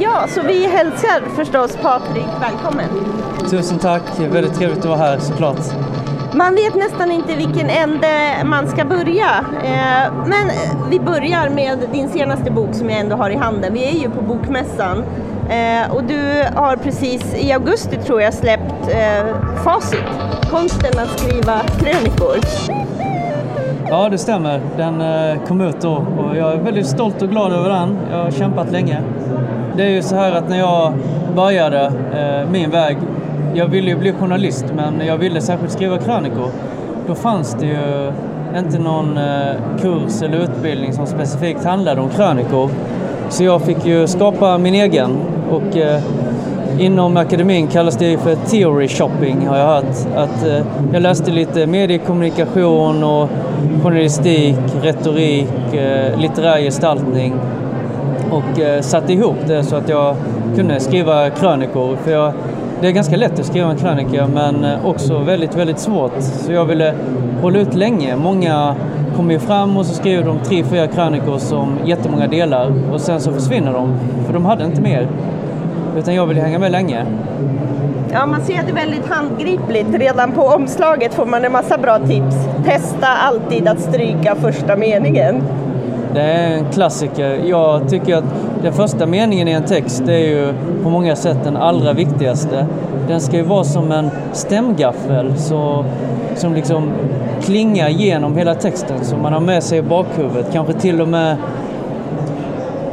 Ja, så vi hälsar förstås Patrik välkommen. Tusen tack, väldigt trevligt att vara här såklart. Man vet nästan inte vilken ände man ska börja. Eh, men vi börjar med din senaste bok som jag ändå har i handen. Vi är ju på Bokmässan. Eh, och du har precis i augusti tror jag släppt eh, Facit, konsten att skriva krönikor. Ja, det stämmer. Den kom ut då och jag är väldigt stolt och glad över den. Jag har kämpat länge. Det är ju så här att när jag började eh, min väg jag ville ju bli journalist men jag ville särskilt skriva krönikor. Då fanns det ju inte någon eh, kurs eller utbildning som specifikt handlade om krönikor. Så jag fick ju skapa min egen och eh, inom akademin kallas det för theory shopping har jag hört. Att, eh, jag läste lite mediekommunikation och journalistik, retorik, eh, litterär gestaltning och eh, satte ihop det så att jag kunde skriva krönikor. För jag det är ganska lätt att skriva en krönika men eh, också väldigt, väldigt svårt. Så jag ville hålla ut länge. Många kommer ju fram och så skriver de tre, fyra krönikor som jättemånga delar och sen så försvinner de för de hade inte mer. Utan jag ville hänga med länge. Ja, man ser att det är väldigt handgripligt. Redan på omslaget får man en massa bra tips. Testa alltid att stryka första meningen. Det är en klassiker. Jag tycker att den första meningen i en text är ju på många sätt den allra viktigaste. Den ska ju vara som en stämgaffel så, som liksom klingar genom hela texten som man har med sig i bakhuvudet. Kanske till och med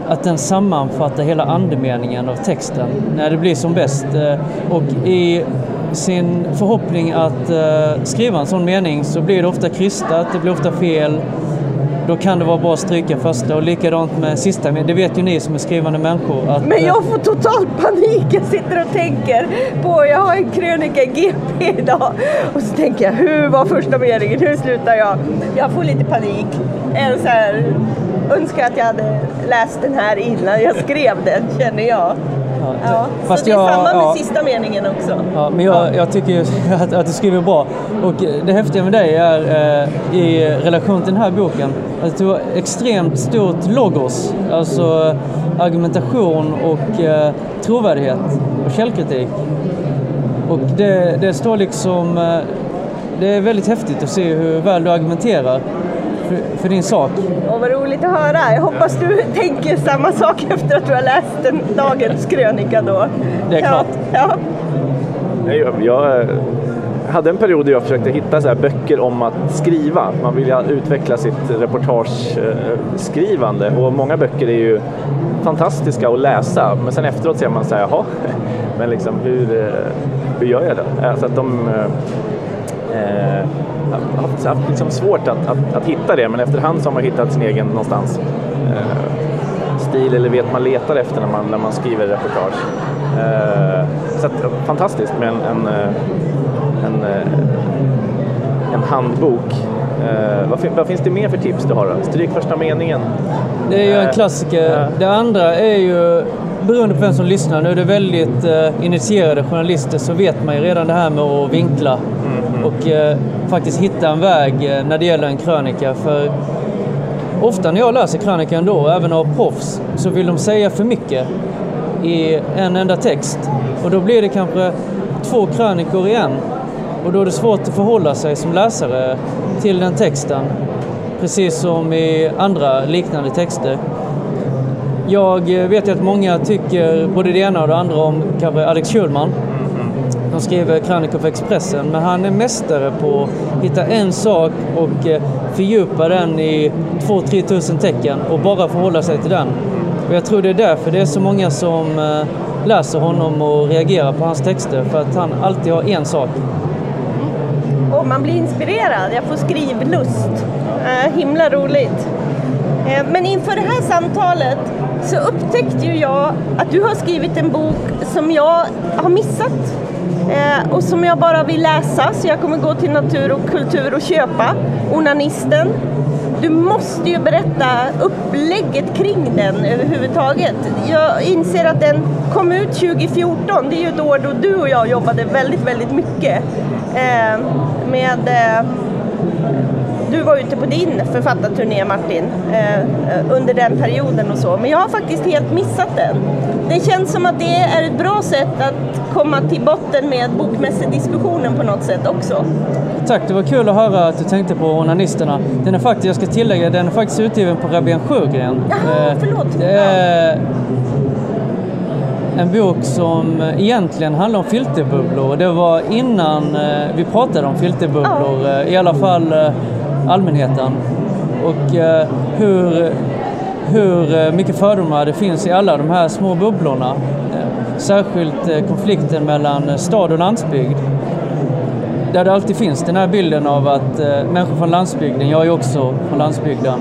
att den sammanfattar hela andemeningen av texten när det blir som bäst. Eh, och i sin förhoppning att eh, skriva en sån mening så blir det ofta krystat, det blir ofta fel då kan det vara bra att stryka första och likadant med sista. Det vet ju ni som är skrivande människor. Att, Men jag får total panik. Jag sitter och tänker på, jag har en krönika i GP idag och så tänker jag, hur var första meningen? Hur slutar jag? Jag får lite panik. En så här, önskar att jag hade läst den här innan jag skrev den, känner jag. Ja, Fast så det är jag, samma med ja, sista meningen också. Ja, men jag, jag tycker att, att, du skriver bra. Och det häftiga med dig är eh, i relation till den här boken att du har extremt stort logos, alltså argumentation och eh, trovärdighet och källkritik. Och det, det står liksom... Eh, det är väldigt häftigt att se hur väl du argumenterar för, för din sak. Åh, vad roligt att höra. Jag hoppas du tänker samma sak efter att du har läst den, dagens krönika då. Det är klart. Ja. Jag, jag hade en period där jag försökte hitta så böcker om att skriva. Man vill utveckla sitt reportageskrivande och många böcker är ju fantastiska att läsa men sen efteråt ser man så här, jaha, men liksom hur, eh, hur gör jag det? Alltså att de eh, eh haft, haft liksom svårt att, att, att, hitta det men efterhand så har man hittat sin egen någonstans eh, stil eller vet man letar efter när man, när man skriver reportage. Eh, så att, fantastiskt med en, en, eh, en, eh, en handbok. Eh, vad, vad, finns det mer för tips du har? Då? Stryk första meningen. Det är ju en klassiker. Det andra är ju beroende på vem som lyssnar. Nu är det väldigt eh, initierade journalister så vet man ju redan det här med att vinkla mm, och eh, faktiskt hitta en väg eh, när det gäller en krönika. För ofta när jag läser krönikan då, även av proffs, så vill de säga för mycket i en enda text. Och då blir det kanske två krönikor i en. Och då är det svårt att förhålla sig som läsare till den texten. Precis som i andra liknande texter. Jag eh, vet ju att många tycker både det ena och det andra om kanske Alex Schulman som skriver krönikor för Expressen, men han är mästare på att hitta en sak och eh, fördjupa den i 2-3 tusen tecken och bara förhålla sig till den. Och jag tror det är därför det är så många som eh, läser honom och reagerar på hans texter, för att han alltid har en sak. Mm. Och man blir inspirerad, jag får skrivlust. Eh, himla roligt. Eh, men inför det här samtalet så upptäckte ju jag att du har skrivit en bok som jag har missat eh, och som jag bara vill läsa så jag kommer gå till Natur och kultur och köpa. Onanisten. Du måste ju berätta upplägget kring den överhuvudtaget. Jag inser att den kom ut 2014, det är ju ett år då du och jag jobbade väldigt, väldigt mycket eh, med eh, du var ute på din författarturné Martin, eh, under den perioden och så. Men jag har faktiskt helt missat den. Det känns som att det är ett bra sätt att komma till botten med bokmässediskussionen på något sätt också. Tack, det var kul att höra att du tänkte på Onanisterna. Den är faktiskt, jag ska tillägga, den är faktiskt utgiven på Rabén Sjögren. Jaha, förlåt. Det är en bok som egentligen handlar om filterbubblor. Det var innan eh, vi pratade om filterbubblor, Ja. eh, i alla fall eh, allmänheten. Och eh, hur, hur eh, mycket fördomar det finns i alla de här små bubblorna. Eh, särskilt konflikten mellan stad och landsbygd. Där det alltid finns den här bilden av att människor från landsbygden, jag är också från landsbygden,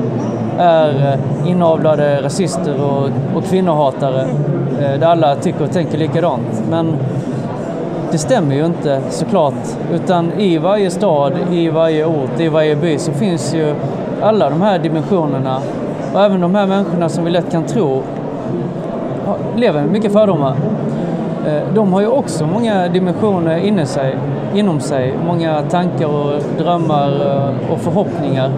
är inavlade rasister och, och kvinnohatare. Där alla tycker och tänker likadant. Men det stämmer ju inte såklart. Utan i varje stad, i varje ort, i varje by så finns ju alla de här dimensionerna. Och även de här människorna som vi lätt kan tro lever med mycket fördomar. Eh, de har ju också många dimensioner inne sig, inom sig. Många tankar och drömmar eh, och förhoppningar.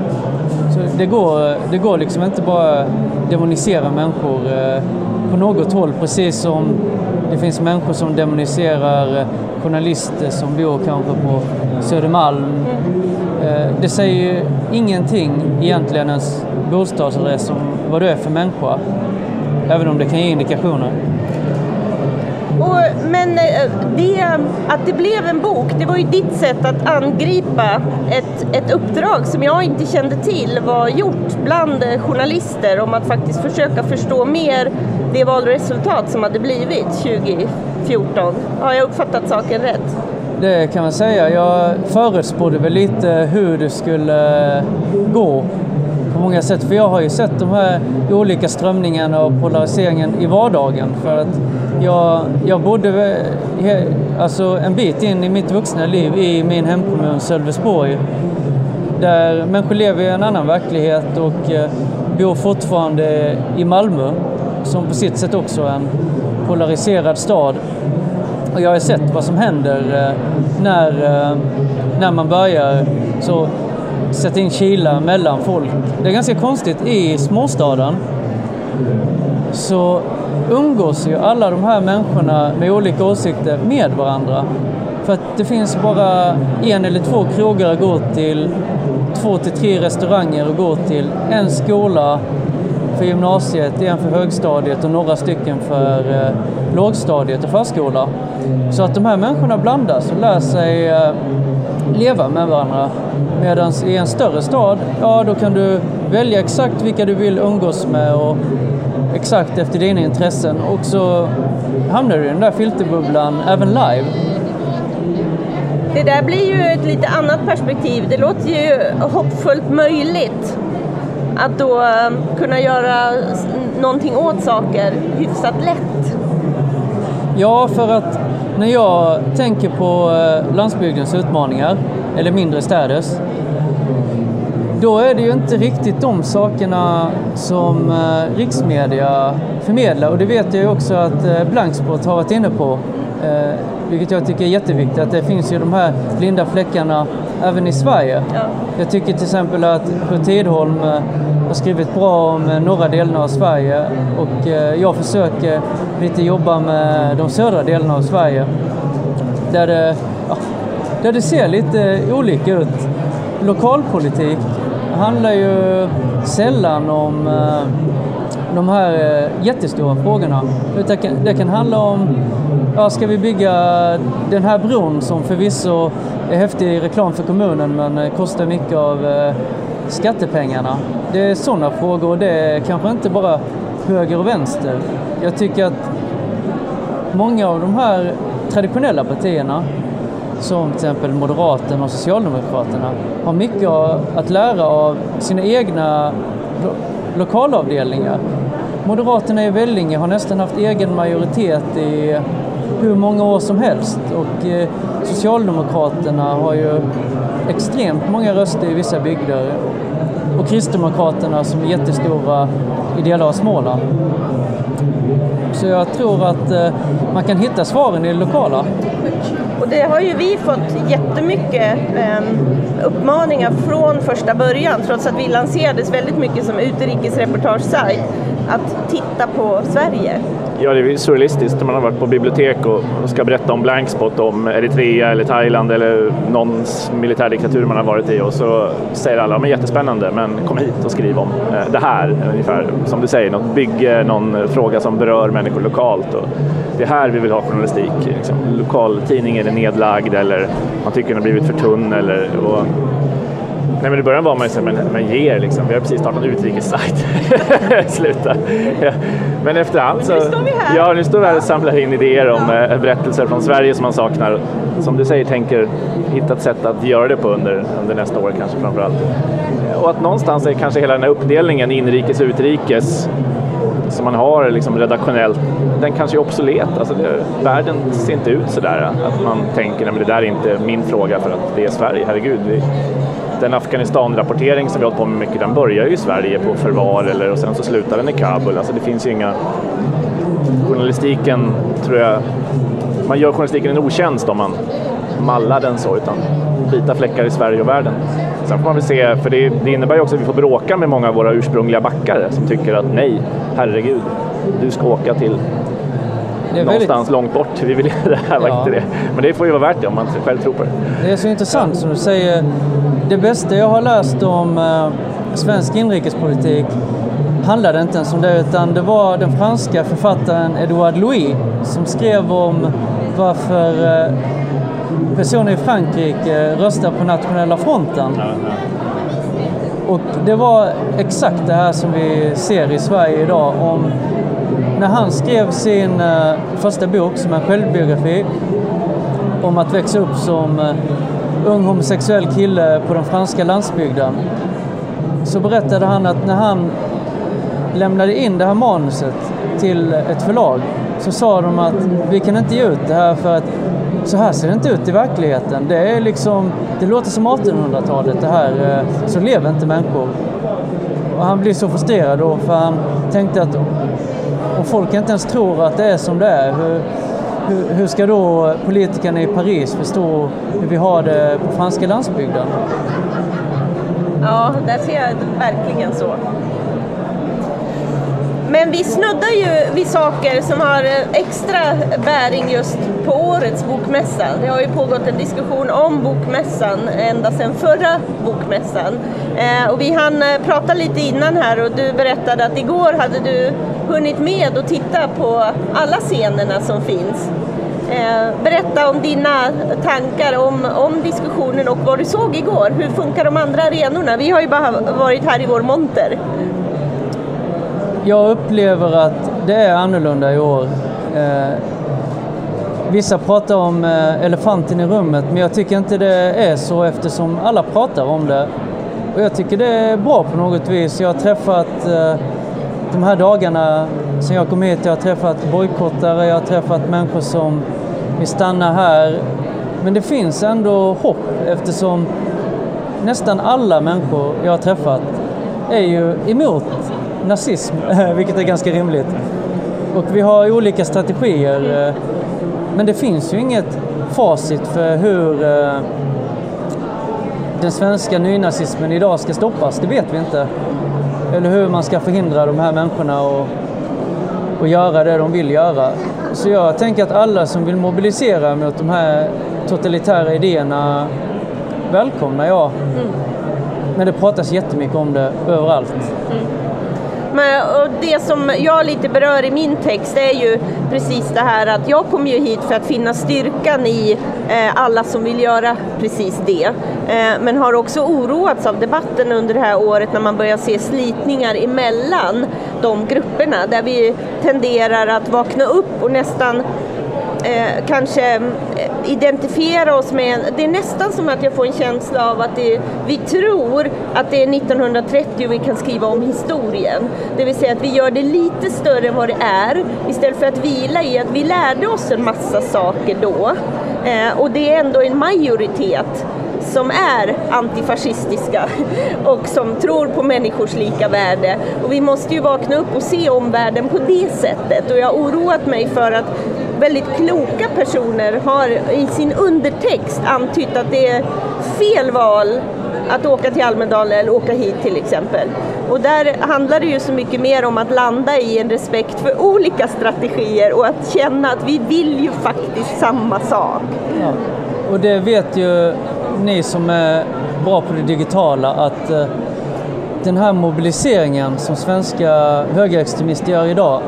Så det går, det går liksom inte bara demonisera människor eh, på något håll. Precis som det finns människor som demoniserar eh, journalister som bor kanske på Södermalm. Eh, det säger ju ingenting egentligen ens bostadsadress om vad du är för människa. Även om det kan ge indikationer. Och, men eh, det, att det blev en bok, det var ju ditt sätt att angripa ett, ett uppdrag som jag inte kände till var gjort bland eh, journalister om att faktiskt försöka förstå mer det valresultat som hade blivit 2014. Har jag uppfattat saken rätt? Det kan man säga. Jag förutspådde väl lite hur det skulle eh, gå på många sätt. För jag har ju sett de här olika strömningarna och polariseringen i vardagen. För att jag, jag bodde alltså en bit in i mitt vuxna liv i min hemkommun Sölvesborg. Där människor lever i en annan verklighet och eh, bor fortfarande i Malmö som på sitt sätt också är en polariserad stad. Och jag har sett vad som händer eh, när, eh, när man börjar så sätta in kilar mellan folk. Det är ganska konstigt. I småstaden så umgås ju alla de här människorna med olika åsikter med varandra. För att det finns bara en eller två krogar att gå till, två till tre restauranger att gå till, en skola för gymnasiet, en för högstadiet och några stycken för eh, lågstadiet och förskola. Så att de här människorna blandas och lär sig eh, leva med varandra. Medan i en större stad, ja då kan du välja exakt vilka du vill umgås med och exakt efter dina intressen. Och så hamnar du i den där filterbubblan även live. Det där blir ju ett lite annat perspektiv. Det låter ju hoppfullt möjligt att då eh, kunna göra någonting åt saker hyfsat lätt. Ja, för att när jag tänker på eh, landsbygdens utmaningar, eller mindre städers, då är det ju inte riktigt de sakerna som eh, riksmedia förmedlar. Och det vet jag ju också att eh, Blanksport har varit inne på, eh, vilket jag tycker är jätteviktigt. Att det finns ju de här blinda fläckarna även i Sverige. Ja. Jag tycker till exempel att Kurt Tidholm eh, har skrivit bra om eh, norra delarna av Sverige och eh, jag försöker lite jobba med de södra delarna av Sverige. Där det, ja, där det ser lite olika ut. Lokalpolitik handlar ju sällan om eh, de här eh, jättestora frågorna. Det kan, det kan handla om, ja, ska vi bygga den här bron som förvisso är häftig reklam för kommunen men eh, kostar mycket av skattepengarna. Det är sådana frågor och det är kanske inte bara höger och vänster. Jag tycker att många av de här traditionella partierna som till exempel Moderaterna och Socialdemokraterna har mycket att lära av sina egna lo- lokalavdelningar. Moderaterna i Vellinge har nästan haft egen majoritet i hur många år som helst och eh, Socialdemokraterna har ju extremt många röster i vissa bygder och Kristdemokraterna som är jättestora i delar av Småland. Så jag tror att eh, man kan hitta svaren i det lokala. Och det har ju vi fått jättemycket eh, uppmaningar från första början, trots att vi lanserades väldigt mycket som utrikesreportagesajt, att titta på Sverige. Ja, det är surrealistiskt när man har varit på bibliotek och ska berätta om blankspot om Eritrea eller Thailand eller någons militärdiktatur man har varit i och så säger alla, men jättespännande, men kom hit och skriv om eh, det här, ungefär som du säger, något bygge, någon fråga som berör människor lokalt. Och det är här vi vill ha journalistik. Liksom. Lokaltidningen är nedlagd eller man tycker den har blivit för tunn eller och Nej, men i början var man ju så men, men er liksom. Vi har precis startat en utrikessajt. Sluta. Ja. Men efterhand så... Men nu står vi här. Ja, nu står vi här och samlar in idéer om ja. Eh, berättelser från Sverige som man saknar. Som du säger, tänker hitta ett sätt att göra det på under, under nästa år kanske framför allt. Och att någonstans är kanske hela den här uppdelningen inrikes och utrikes som man har liksom redaktionellt, den kanske är obsolet. Alltså det, världen ser inte ut sådär. Att man tänker, att det där är inte min fråga för att det är Sverige, herregud. Vi, den Afghanistan-rapportering som vi har hållit på med mycket, den börjar ju i Sverige på förvar eller, och sen så slutar den i Kabul. Alltså det finns ju inga... Journalistiken, tror jag, man gör journalistiken en otjänst om man mallar den så, utan vita fläckar i Sverige och världen. Sen får man väl se, för det, det innebär ju också att vi får bråka med många av våra ursprungliga backare som tycker att nej, herregud, du ska åka till någonstans väldigt... långt bort. Vi vill det här var ja. inte det. Men det får ju vara värt det om man själv tror på det. Det är så intressant som du säger. Det bästa jag har läst om eh, svensk inrikespolitik handlade inte ens om det utan det var den franska författaren Edouard Louis som skrev om varför eh, personer i Frankrike röstar på nationella fronten. Ja, ja. Och det var exakt det här som vi ser i Sverige idag om när han skrev sin uh, första bok som en självbiografi om att växa upp som ung homosexuell kille på den franska landsbygden så berättade han att när han lämnade in det här manuset till ett förlag så sa de att vi kan inte ge ut det här för att så här ser det inte ut i verkligheten. Det, är liksom, det låter som 1800-talet det här, eh, så lever inte människor. Och han blev så frustrerad då för han tänkte att om folk inte ens tror att det är som det är, hur, hur, hur ska då politikerna i Paris förstå hur vi har det på franska landsbygden? Ja, där ser jag verkligen så. Men vi snuddar ju vid saker som har extra bäring just på årets bokmässa. Det har ju pågått en diskussion om bokmässan ända sedan förra bokmässan. Eh, och vi hann eh, prata lite innan här och du berättade att igår hade du hunnit med att titta på alla scenerna som finns. Eh, berätta om dina tankar om, om diskussionen och vad du såg igår. Hur funkar de andra arenorna? Vi har ju bara varit här i vår monter. Jag upplever att det är annorlunda i år. Eh, vissa pratar om eh, elefanten i rummet, men jag tycker inte det är så eftersom alla pratar om det. Och jag tycker det är bra på något vis. Jag har träffat eh, de här dagarna sen jag kom hit, jag har träffat bojkottare, jag har träffat människor som vill stanna här. Men det finns ändå hopp eftersom nästan alla människor jag har träffat är ju emot nazism, vilket är ganska rimligt. Och vi har olika strategier. Eh, men det finns ju inget facit för hur eh, den svenska nynazismen idag ska stoppas. Det vet vi inte. Eller hur man ska förhindra de här människorna och, och göra det de vill göra. Så jag tänker att alla som vill mobilisera mot de här totalitära idéerna välkomnar jag. Mm. Men det pratas jättemycket om det överallt. Mm. Och det som jag lite berör i min text är ju precis det här att jag kom ju hit för att finna styrkan i eh, alla som vill göra precis det. Eh, men har också oroats av debatten under det här året när man börjar se slitningar emellan de grupperna där vi tenderar att vakna upp och nästan eh, kanske identifiera oss med, det är nästan som att jag får en känsla av att det, vi tror att det är 1930 och vi kan skriva om historien. Det vill säga att vi gör det lite större än vad det är istället för att vila i att vi lärde oss en massa saker då. Eh, och det är ändå en majoritet som är antifascistiska och som tror på människors lika värde. Och vi måste ju vakna upp och se omvärlden på det sättet. Och jag har oroat mig för att väldigt kloka personer har i sin undertext antytt att det är fel val att åka till Almedalen eller åka hit till exempel. Och där handlar det ju så mycket mer om att landa i en respekt för olika strategier och att känna att vi vill ju faktiskt samma sak. Ja. Och det vet ju ni som är bra på det digitala att eh, den här mobiliseringen som svenska högerextremister gör idag,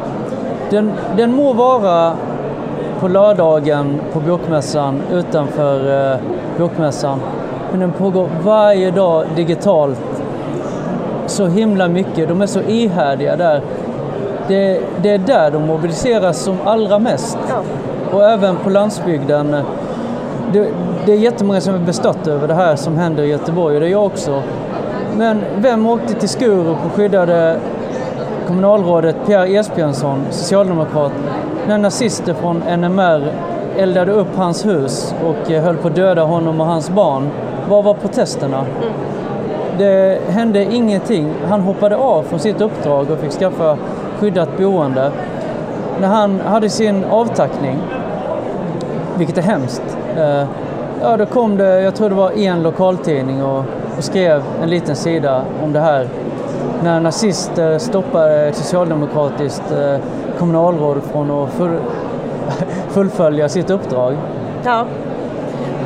den, den må vara på lördagen på bokmässan utanför eh, bokmässan men den pågår varje dag digitalt så himla mycket. De är så ihärdiga där. Det, det är där de mobiliseras som allra mest. Ja. Och även på landsbygden. Det, det är jättemånga som är bestört över det här som händer i Göteborg och det är jag också. Men vem åkte till Skurup och skyddade kommunalrådet Pierre Esbjörnsson, socialdemokrat, när nazister från NMR eldade upp hans hus och höll på att döda honom och hans barn? Vad var protesterna? Mm. Det hände ingenting. Han hoppade av från sitt uppdrag och fick skaffa skyddat boende. När han hade sin avtackning, vilket är hemskt, eh, ja då kom det, jag tror det var en lokaltidning och, och skrev en liten sida om det här. När nazister stoppade ett socialdemokratiskt eh, kommunalråd från att full, fullfölja sitt uppdrag. Ja.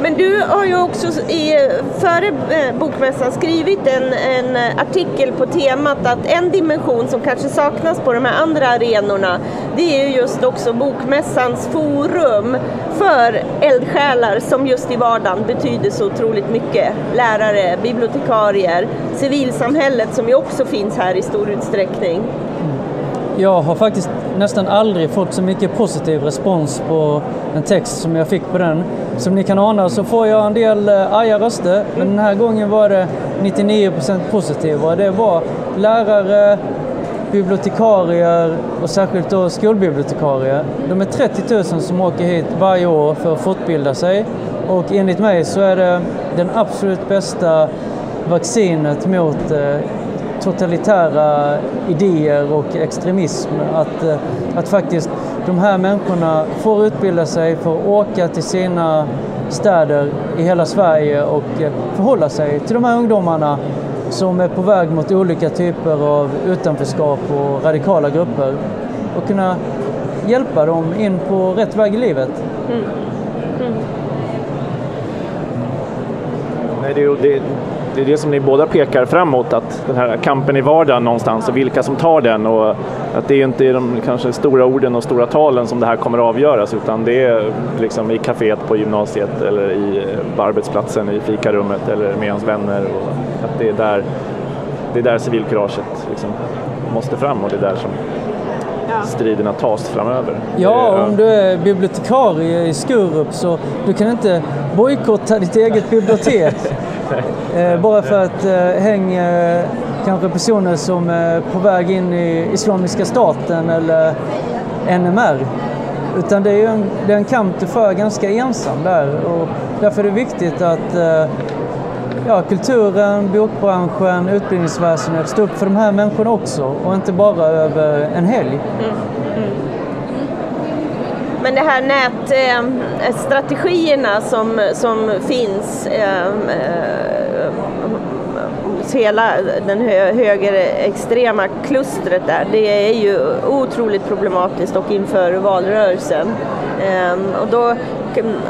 Men du har ju också i, före eh, bokmässan skrivit en, en, artikel på temat att en dimension som kanske saknas på de här andra arenorna det är ju just också bokmässans forum för eldsjälar som just i vardagen betyder så otroligt mycket. Lärare, bibliotekarier, civilsamhället som ju också finns här i stor utsträckning. Jag har faktiskt nästan aldrig fått så mycket positiv respons på en text som jag fick på den. Som ni kan ana så får jag en del eh, arga röster, men den här gången var det 99% positiva. Det var lärare, bibliotekarier och särskilt då skolbibliotekarier. De är 30 000 som åker hit varje år för att fortbilda sig och enligt mig så är det den absolut bästa vaccinet mot eh, totalitära idéer och extremism. Att, eh, att faktiskt de här människorna får utbilda sig, får åka till sina städer i hela Sverige och eh, förhålla sig till de här ungdomarna som är på väg mot olika typer av utanförskap och radikala grupper och kunna hjälpa dem in på rätt väg i livet. Mm. Mm. Nej, det, det, det är det som ni båda pekar framåt, att den här kampen i vardagen någonstans och vilka som tar den och att det är inte de kanske stora orden och stora talen som det här kommer att avgöras utan det är liksom i kaféet på gymnasiet eller i, på arbetsplatsen i fikarummet eller med ens vänner och att det är där, det är där civilkuraget liksom måste fram och det är där som striderna tas framöver. Ja, om du är bibliotekarie i Skurup så du kan inte bojkotta ditt eget bibliotek Eh, bara för att eh, häng eh, kanske personer som är på väg in i Islamiska staten eller NMR. Utan det är en, det är en kamp du för ganska ensam där och därför är det viktigt att eh, ja, kulturen, bokbranschen, utbildningsväsendet står upp för de här människorna också och inte bara över en helg. Mm. mm. Men det här nätstrategierna eh, som, som finns eh, hos hela den högerextrema klustret där, det är ju otroligt problematiskt och inför valrörelsen. Ehm, och, då,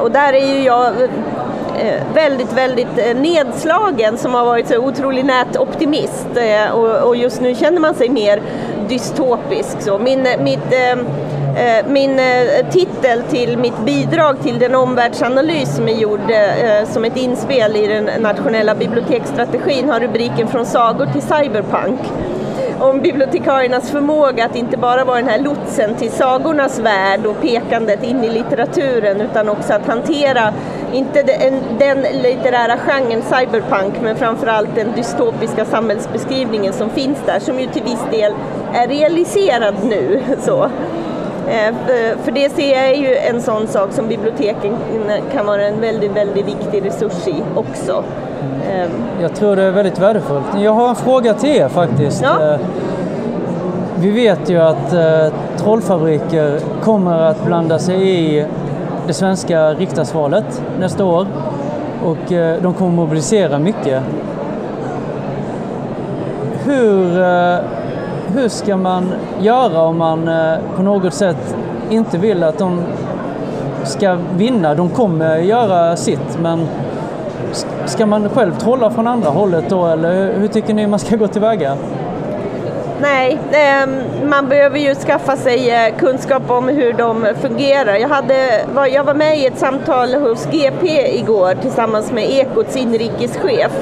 och där är ju jag eh, väldigt, väldigt nedslagen som har varit så otrolig nätoptimist och, och just nu känner man sig mer dystopisk. Så min, mitt, Eh, min eh, titel till mitt bidrag till den omvärldsanalys som är gjord eh, som ett inspel i den nationella biblioteksstrategin har rubriken Från sagor till cyberpunk om bibliotekariernas förmåga att inte bara vara den här lotsen till sagornas värld och pekandet in i litteraturen utan också att hantera, inte den, den litterära genren cyberpunk men framförallt den dystopiska samhällsbeskrivningen som finns där som ju till viss del är realiserad nu. Så. Eh, för det ser jag ju en sån sak som biblioteken kan vara en väldigt, väldigt viktig resurs i också. Eh, Jag tror det är väldigt värdefullt. Jag har en fråga till er faktiskt. Ja. Eh, Vi vet ju att eh, trollfabriker kommer att blanda sig i det svenska riksdagsvalet nästa år och eh, de kommer mobilisera mycket. Hur, eh, hur ska man göra om man eh, på något sätt inte vill att de ska vinna? De kommer göra sitt, men ska man själv trolla från andra hållet då eller hur- tycker ni man ska gå tillväga? Nej, ehm, man behöver ju skaffa sig eh, kunskap om hur de fungerar. Jag, hade, jag var med i ett samtal hos GP igår tillsammans med Ekots inrikeschef.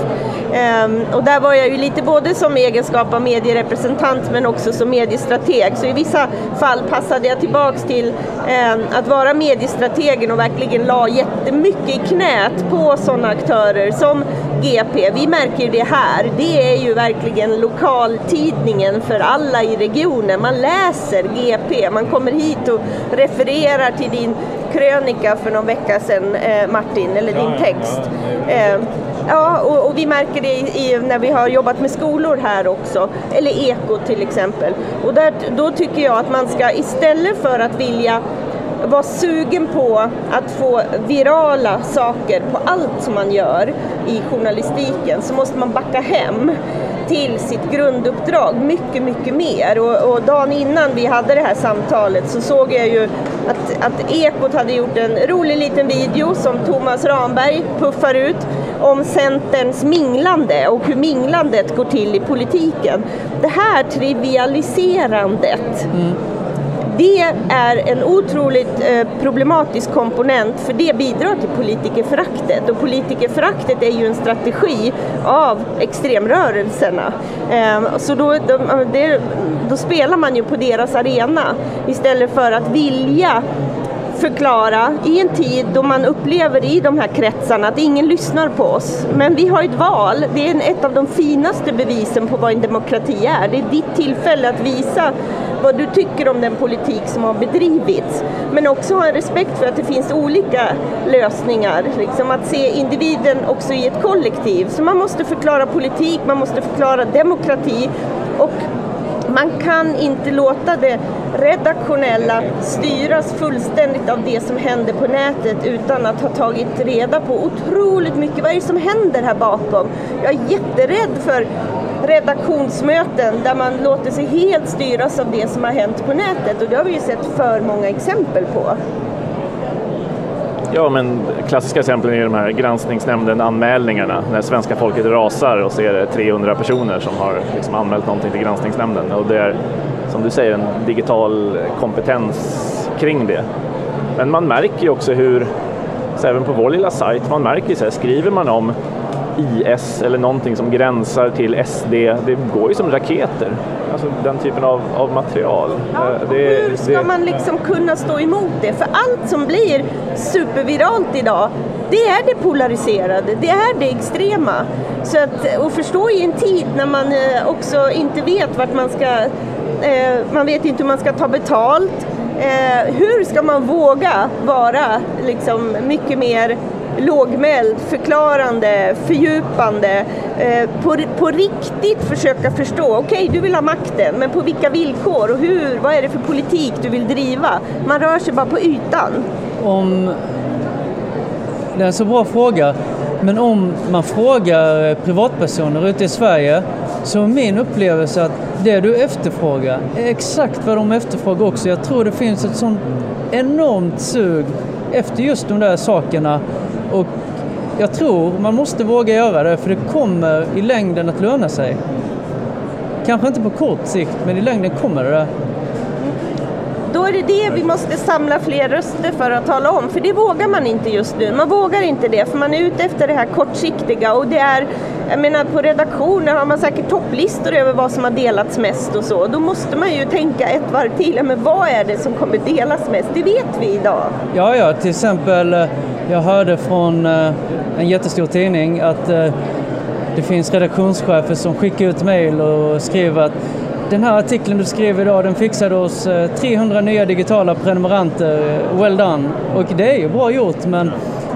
Eh, och där var jag ju lite både som egenskap av medierepresentant men också som mediestrateg. Så i vissa fall passade jag tillbaks till eh, att vara mediestrategen och verkligen la jättemycket i knät på sådana aktörer som GP. Vi märker ju det här. Det är ju verkligen lokaltidningen för alla i regionen. Man läser GP, man kommer hit och refererar till din krönika för någon vecka sedan, eh, Martin, eller din text. Ja, och, och vi märker det i, i, när vi har jobbat med skolor här också, eller Eko till exempel. Och där, då tycker jag att man ska istället för att vilja vara sugen på att få virala saker på allt som man gör i journalistiken så måste man backa hem till sitt grunduppdrag mycket, mycket mer. Och, och dagen innan vi hade det här samtalet så såg jag ju att, att Ekot hade gjort en rolig liten video som Thomas Ramberg puffar ut om Centerns minglande och hur minglandet går till i politiken. Det här trivialiserandet det är en otroligt eh, problematisk komponent för det bidrar till politikerföraktet och politikerföraktet är ju en strategi av extremrörelserna. Eh, så då, de, det, då spelar man ju på deras arena istället för att vilja förklara i en tid då man upplever i de här kretsarna att ingen lyssnar på oss. Men vi har ett val, det är ett av de finaste bevisen på vad en demokrati är. Det är ditt tillfälle att visa vad du tycker om den politik som har bedrivits. Men också ha en respekt för att det finns olika lösningar. Liksom att se individen också i ett kollektiv. Så man måste förklara politik, man måste förklara demokrati. Och man kan inte låta det redaktionella styras fullständigt av det som händer på nätet utan att ha tagit reda på otroligt mycket. Vad är det som händer här bakom? Jag är jätterädd för redaktionsmöten där man låter sig helt styras av det som har hänt på nätet och det har vi ju sett för många exempel på. Ja, men klassiska exemplen är de här granskningsnämnden anmälningarna när svenska folket rasar och ser 300 personer som har liksom anmält någonting till granskningsnämnden och det är som du säger en digital kompetens kring det. Men man märker ju också hur, så även på vår lilla sajt, man märker ju så här, skriver man om IS eller någonting som gränsar till SD, det går ju som raketer. Alltså den typen av, av material. Ja, Eh, det, hur ska det- man liksom kunna stå emot det? För allt som blir superviralt idag, det är det polariserade, det är det extrema. Så att, och förstå i en tid när man eh, också inte vet vart man ska, eh, man vet inte hur man ska ta betalt. Hur ska man våga vara liksom mycket mer lågmäld, förklarande, fördjupande, eh, på, på riktigt försöka förstå, okej du vill ha makten, men på vilka villkor och hur, vad är det för politik du vill driva? Man rör sig bara på ytan. Om... Det är en så bra fråga. Men om man frågar eh, privatpersoner ute i Sverige så är min upplevelse att det du efterfrågar är exakt vad de efterfrågar också. Jag tror det finns ett sånt enormt sug efter just de där sakerna. Och jag tror man måste våga göra det för det kommer i längden att löna sig. Kanske inte på kort sikt, men i längden kommer det. Då är det det vi måste samla fler röster för att tala om, för det vågar man inte just nu. Man vågar inte det, för man är ute efter det här kortsiktiga och det är, jag menar på redaktioner har man säkert topplistor över vad som har delats mest och så. Då måste man ju tänka ett varv till, men vad är det som kommer delas mest? Det vet vi idag. Ja, ja, till exempel eh, jag hörde från eh, en jättestor tidning att eh, det finns redaktionschefer som skickar ut mejl och skriver att den här artikeln du skrev idag den fixade oss eh, 300 nya digitala prenumeranter, well done. Och det är ju bra gjort men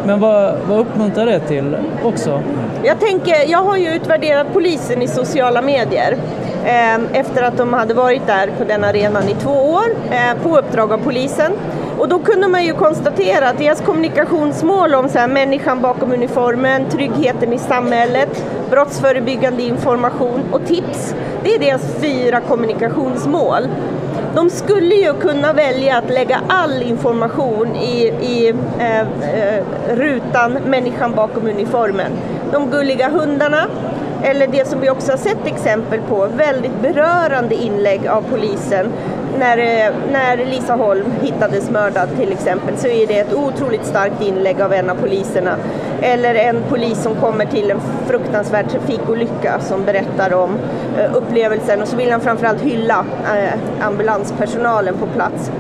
Men vad, vad uppmuntrar det till också? Jag tänker, jag har ju utvärderat polisen i sociala medier eh, efter att de hade varit där på den arenan i två år eh, på uppdrag av polisen. Och då kunde man ju konstatera att deras kommunikationsmål om så här, människan bakom uniformen, tryggheten i samhället, brottsförebyggande information och tips, det är deras fyra kommunikationsmål. De skulle ju kunna välja att lägga all information i, i eh, eh rutan människan bakom uniformen. De gulliga hundarna, eller det som vi också har sett exempel på, väldigt berörande inlägg av polisen. När, eh, när Lisa Holm hittades mördad till exempel så är det ett otroligt starkt inlägg av en av poliserna. Eller en polis som kommer till en fruktansvärd trafikolycka som berättar om eh, upplevelsen och så vill han framförallt hylla eh, ambulanspersonalen på plats.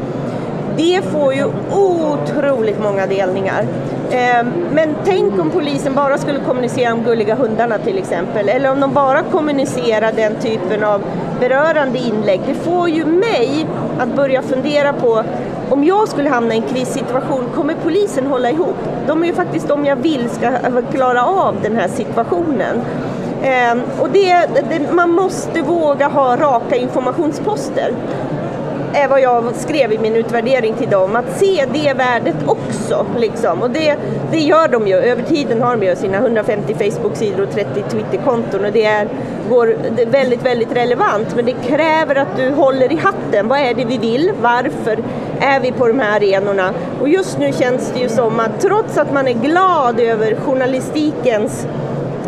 Det får ju otroligt många delningar. Eh, men tänk om polisen bara skulle kommunicera om gulliga hundarna till exempel, eller om de bara kommunicerar den typen av berörande inlägg. Det får ju mig att börja fundera på om jag skulle hamna i en krissituation, kommer polisen hålla ihop? De är ju faktiskt de jag vill ska klara av den här situationen. Eh, och det, det, man måste våga ha raka informationsposter är vad jag skrev i min utvärdering till dem, att se det värdet också. Liksom. Och det, det gör de ju, över tiden har de ju sina 150 Facebook-sidor och 30 Twitter-konton och det är, går, det är väldigt, väldigt relevant. Men det kräver att du håller i hatten. Vad är det vi vill? Varför är vi på de här arenorna? Och just nu känns det ju som att trots att man är glad över journalistikens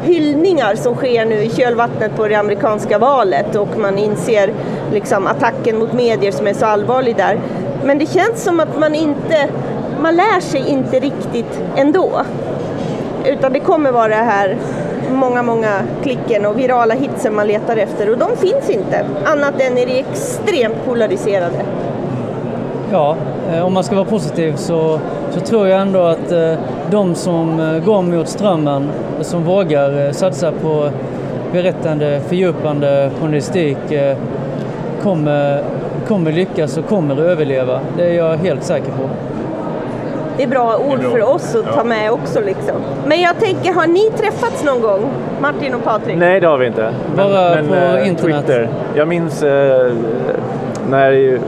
hyllningar som sker nu i kölvattnet på det amerikanska valet och man inser liksom attacken mot medier som är så allvarlig där. Men det känns som att man inte, man lär sig inte riktigt ändå. Utan det kommer vara det här många, många klicken och virala hitsen man letar efter och de finns inte annat än i det extremt polariserade. Ja, eh, om man ska vara positiv så, så tror jag ändå att eh, de som eh, går mot strömmen, som vågar satsa på berättande, fördjupande journalistik kommer, kommer lyckas och kommer överleva. Det är jag helt säker på. Det är bra ord för oss att ta med också. Liksom. Men jag tänker, har ni träffats någon gång? Martin och Patrik? Nej, det har vi inte. Bara men, på äh, internet? Twitter. Jag minns äh, när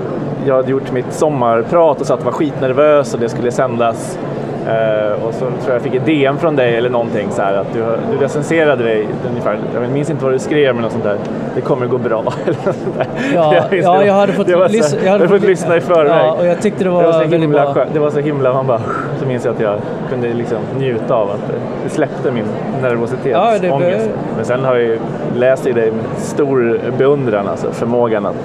jag hade gjort mitt sommarprat och satt och var skitnervös och det skulle sändas. Uh, och så tror jag jag fick ett DM från dig eller någonting så här, att du, du recenserade dig ungefär, jag minns inte vad du skrev men något sånt där, det kommer gå bra. ja, jag, ja, jag hade fått, så, lys jag hade fått lyssna i förväg. Ja, och jag tyckte det var, det var så himla, bra. Det var så himla, man bara, så minns jag att jag kunde liksom njuta av att det släppte min nervositetsångest. Ja, men sen har jag läst i dig med stor beundran, alltså förmågan att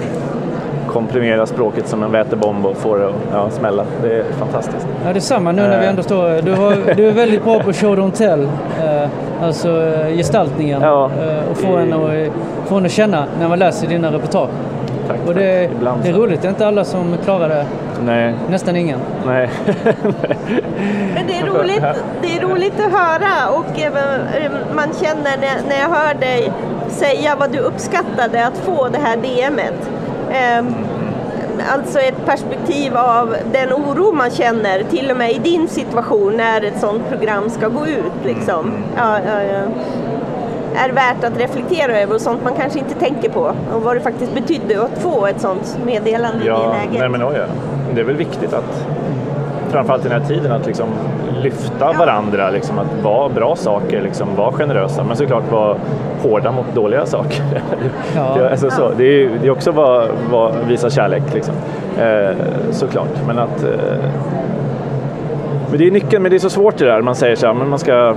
komprimera språket som en vätebomb och få det att ja, smälla. Det är fantastiskt. Ja, det är samma nu när vi eh. ändå står... Du, har, du är väldigt bra på show don't tell, eh, alltså eh, gestaltningen. Ja, och få en, att, få en att känna när man läser dina reportage. Tack, och det, det är roligt, det är inte alla som klarar det. Nej. Nästan ingen. Nej. Men det är, roligt, det är roligt att höra och man känner när jag hör dig säga vad du uppskattade att få det här DMet. Ehm, alltså ett perspektiv av den oro man känner, till och med i din situation när ett sådant program ska gå ut. Liksom. Ja, ja, ja. är värt att reflektera över och sånt man kanske inte tänker på och vad det faktiskt betydde att få ett sådant meddelande i det läget. Nej, men, oh ja. Det är väl viktigt att framförallt i den här tiden att liksom lyfta varandra, liksom, att vara bra saker, liksom, vara generösa men såklart vara hårda mot dåliga saker. Ja. det, alltså, så, det, är, det är också att visa kärlek liksom. eh, såklart. Men att eh, men det är nyckeln, men det är så svårt det där. Man säger så här, men man ska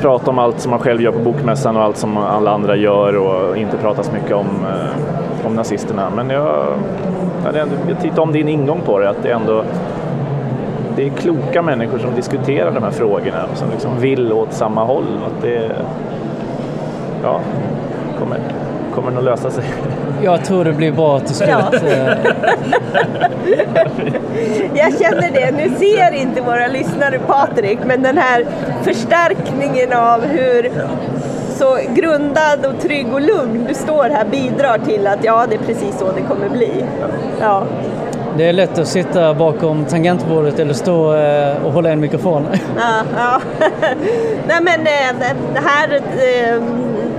prata om allt som man själv gör på bokmässan och allt som alla andra gör och inte prata så mycket om, eh, om nazisterna. Men jag, jag, jag tittar om din ingång på det, att det ändå det är kloka människor som diskuterar de här frågorna och som liksom vill åt samma håll. Att det ja, kommer, kommer nog lösa sig. Jag tror det blir bra till slut. Ja. Jag känner det. Nu ser inte våra lyssnare Patrik, men den här förstärkningen av hur så grundad och trygg och lugn du står här bidrar till att ja, det är precis så det kommer bli. Ja. Det är lätt att sitta bakom tangentbordet eller stå eh, och hålla en mikrofon. Ja, ja. Nej men eh, här eh,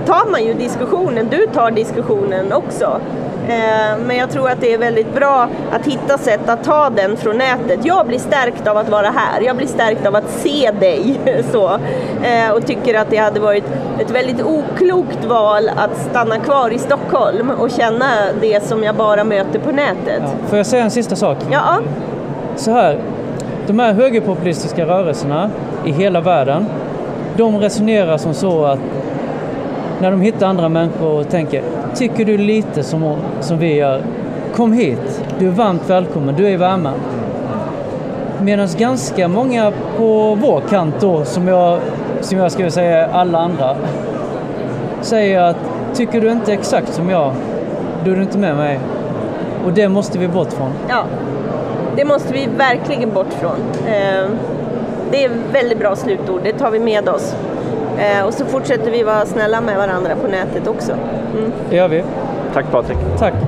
tar man ju diskussionen, du tar diskussionen också. Men jag tror att det är väldigt bra att hitta sätt att ta den från nätet. Jag blir stärkt av att vara här, jag blir stärkt av att se dig. Så. Och tycker att det hade varit ett väldigt oklokt val att stanna kvar i Stockholm och känna det som jag bara möter på nätet. Ja. Får jag säga en sista sak? Ja. Så här, de här högerpopulistiska rörelserna i hela världen, de resonerar som så att när de hittar andra människor och tänker, tycker du lite som, som vi gör? Kom hit, du är varmt välkommen, du är i värmen. Medan ganska många på vår kant då, som jag, som jag skulle säga alla andra, säger att tycker du inte exakt som jag, då är du inte med mig. Och det måste vi bort från. Ja, det måste vi verkligen bort från. Eh, det är väldigt bra slutord, det tar vi med oss. Eh, och så fortsätter vi vara snälla med varandra på nätet också. Mm. Det gör vi. Tack Patrik. Tack. Tack.